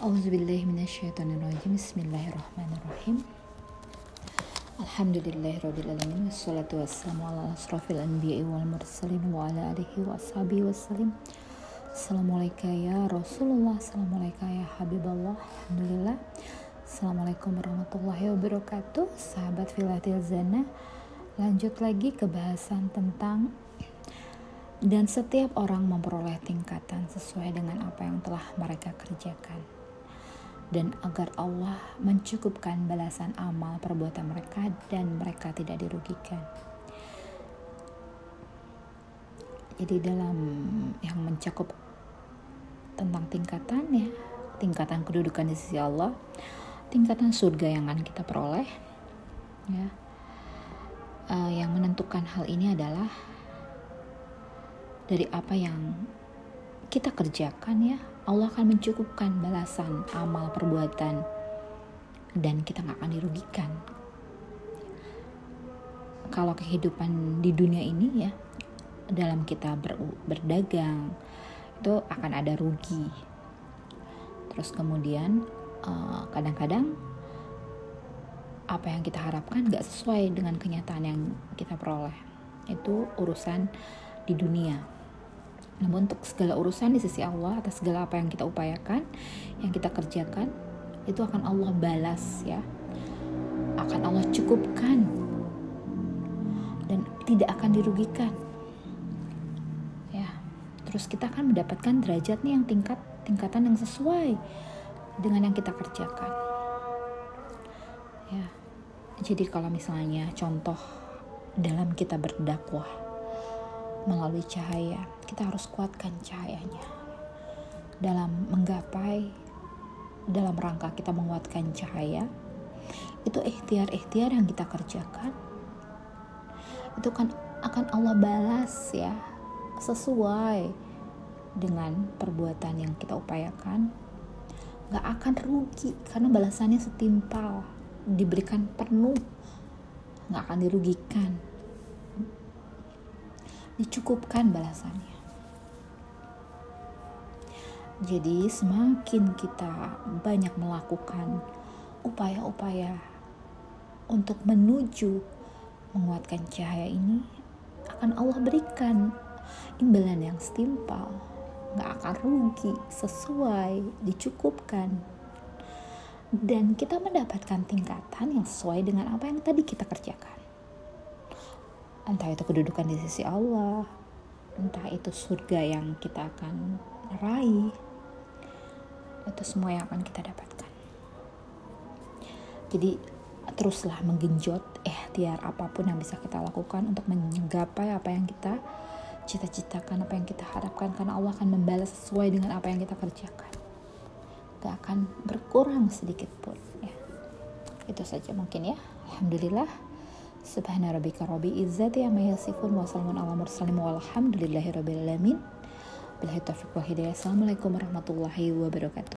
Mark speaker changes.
Speaker 1: Auzubillahiminasyaitonirrajim Bismillahirrahmanirrahim. Alhamdulillahirrabbilalamin ya ya Assalamualaikum warahmatullahi wabarakatuh. Sahabat Filatil Zana Lanjut lagi ke bahasan tentang dan setiap orang memperoleh tingkatan sesuai dengan apa yang telah mereka kerjakan dan agar Allah mencukupkan balasan amal perbuatan mereka dan mereka tidak dirugikan. Jadi dalam yang mencakup tentang tingkatan ya, tingkatan kedudukan di sisi Allah, tingkatan surga yang akan kita peroleh, ya, uh, yang menentukan hal ini adalah dari apa yang kita kerjakan ya Allah akan mencukupkan balasan amal perbuatan dan kita nggak akan dirugikan. Kalau kehidupan di dunia ini ya dalam kita ber, berdagang itu akan ada rugi. Terus kemudian eh, kadang-kadang apa yang kita harapkan nggak sesuai dengan kenyataan yang kita peroleh. Itu urusan di dunia namun untuk segala urusan di sisi Allah atas segala apa yang kita upayakan, yang kita kerjakan, itu akan Allah balas ya. Akan Allah cukupkan dan tidak akan dirugikan. Ya. Terus kita akan mendapatkan derajat nih yang tingkat tingkatan yang sesuai dengan yang kita kerjakan. Ya. Jadi kalau misalnya contoh dalam kita berdakwah melalui cahaya. Kita harus kuatkan cahayanya. Dalam menggapai dalam rangka kita menguatkan cahaya itu ikhtiar-ikhtiar yang kita kerjakan itu kan akan Allah balas ya. Sesuai dengan perbuatan yang kita upayakan. Gak akan rugi karena balasannya setimpal. Diberikan penuh gak akan dirugikan dicukupkan balasannya. Jadi, semakin kita banyak melakukan upaya-upaya untuk menuju menguatkan cahaya ini, akan Allah berikan imbalan yang setimpal, gak akan rugi, sesuai, dicukupkan. Dan kita mendapatkan tingkatan yang sesuai dengan apa yang tadi kita kerjakan entah itu kedudukan di sisi Allah entah itu surga yang kita akan raih itu semua yang akan kita dapatkan. Jadi teruslah menggenjot ikhtiar apa pun yang bisa kita lakukan untuk menggapai apa yang kita cita-citakan apa yang kita harapkan karena Allah akan membalas sesuai dengan apa yang kita kerjakan. Gak akan berkurang sedikit pun ya. Itu saja mungkin ya. Alhamdulillah Subhana rabbika rabbi izzati amma yasifun wa salamun ala mursalin walhamdulillahi rabbil alamin. Billahi taufiq wa hidayah. Assalamualaikum warahmatullahi wabarakatuh.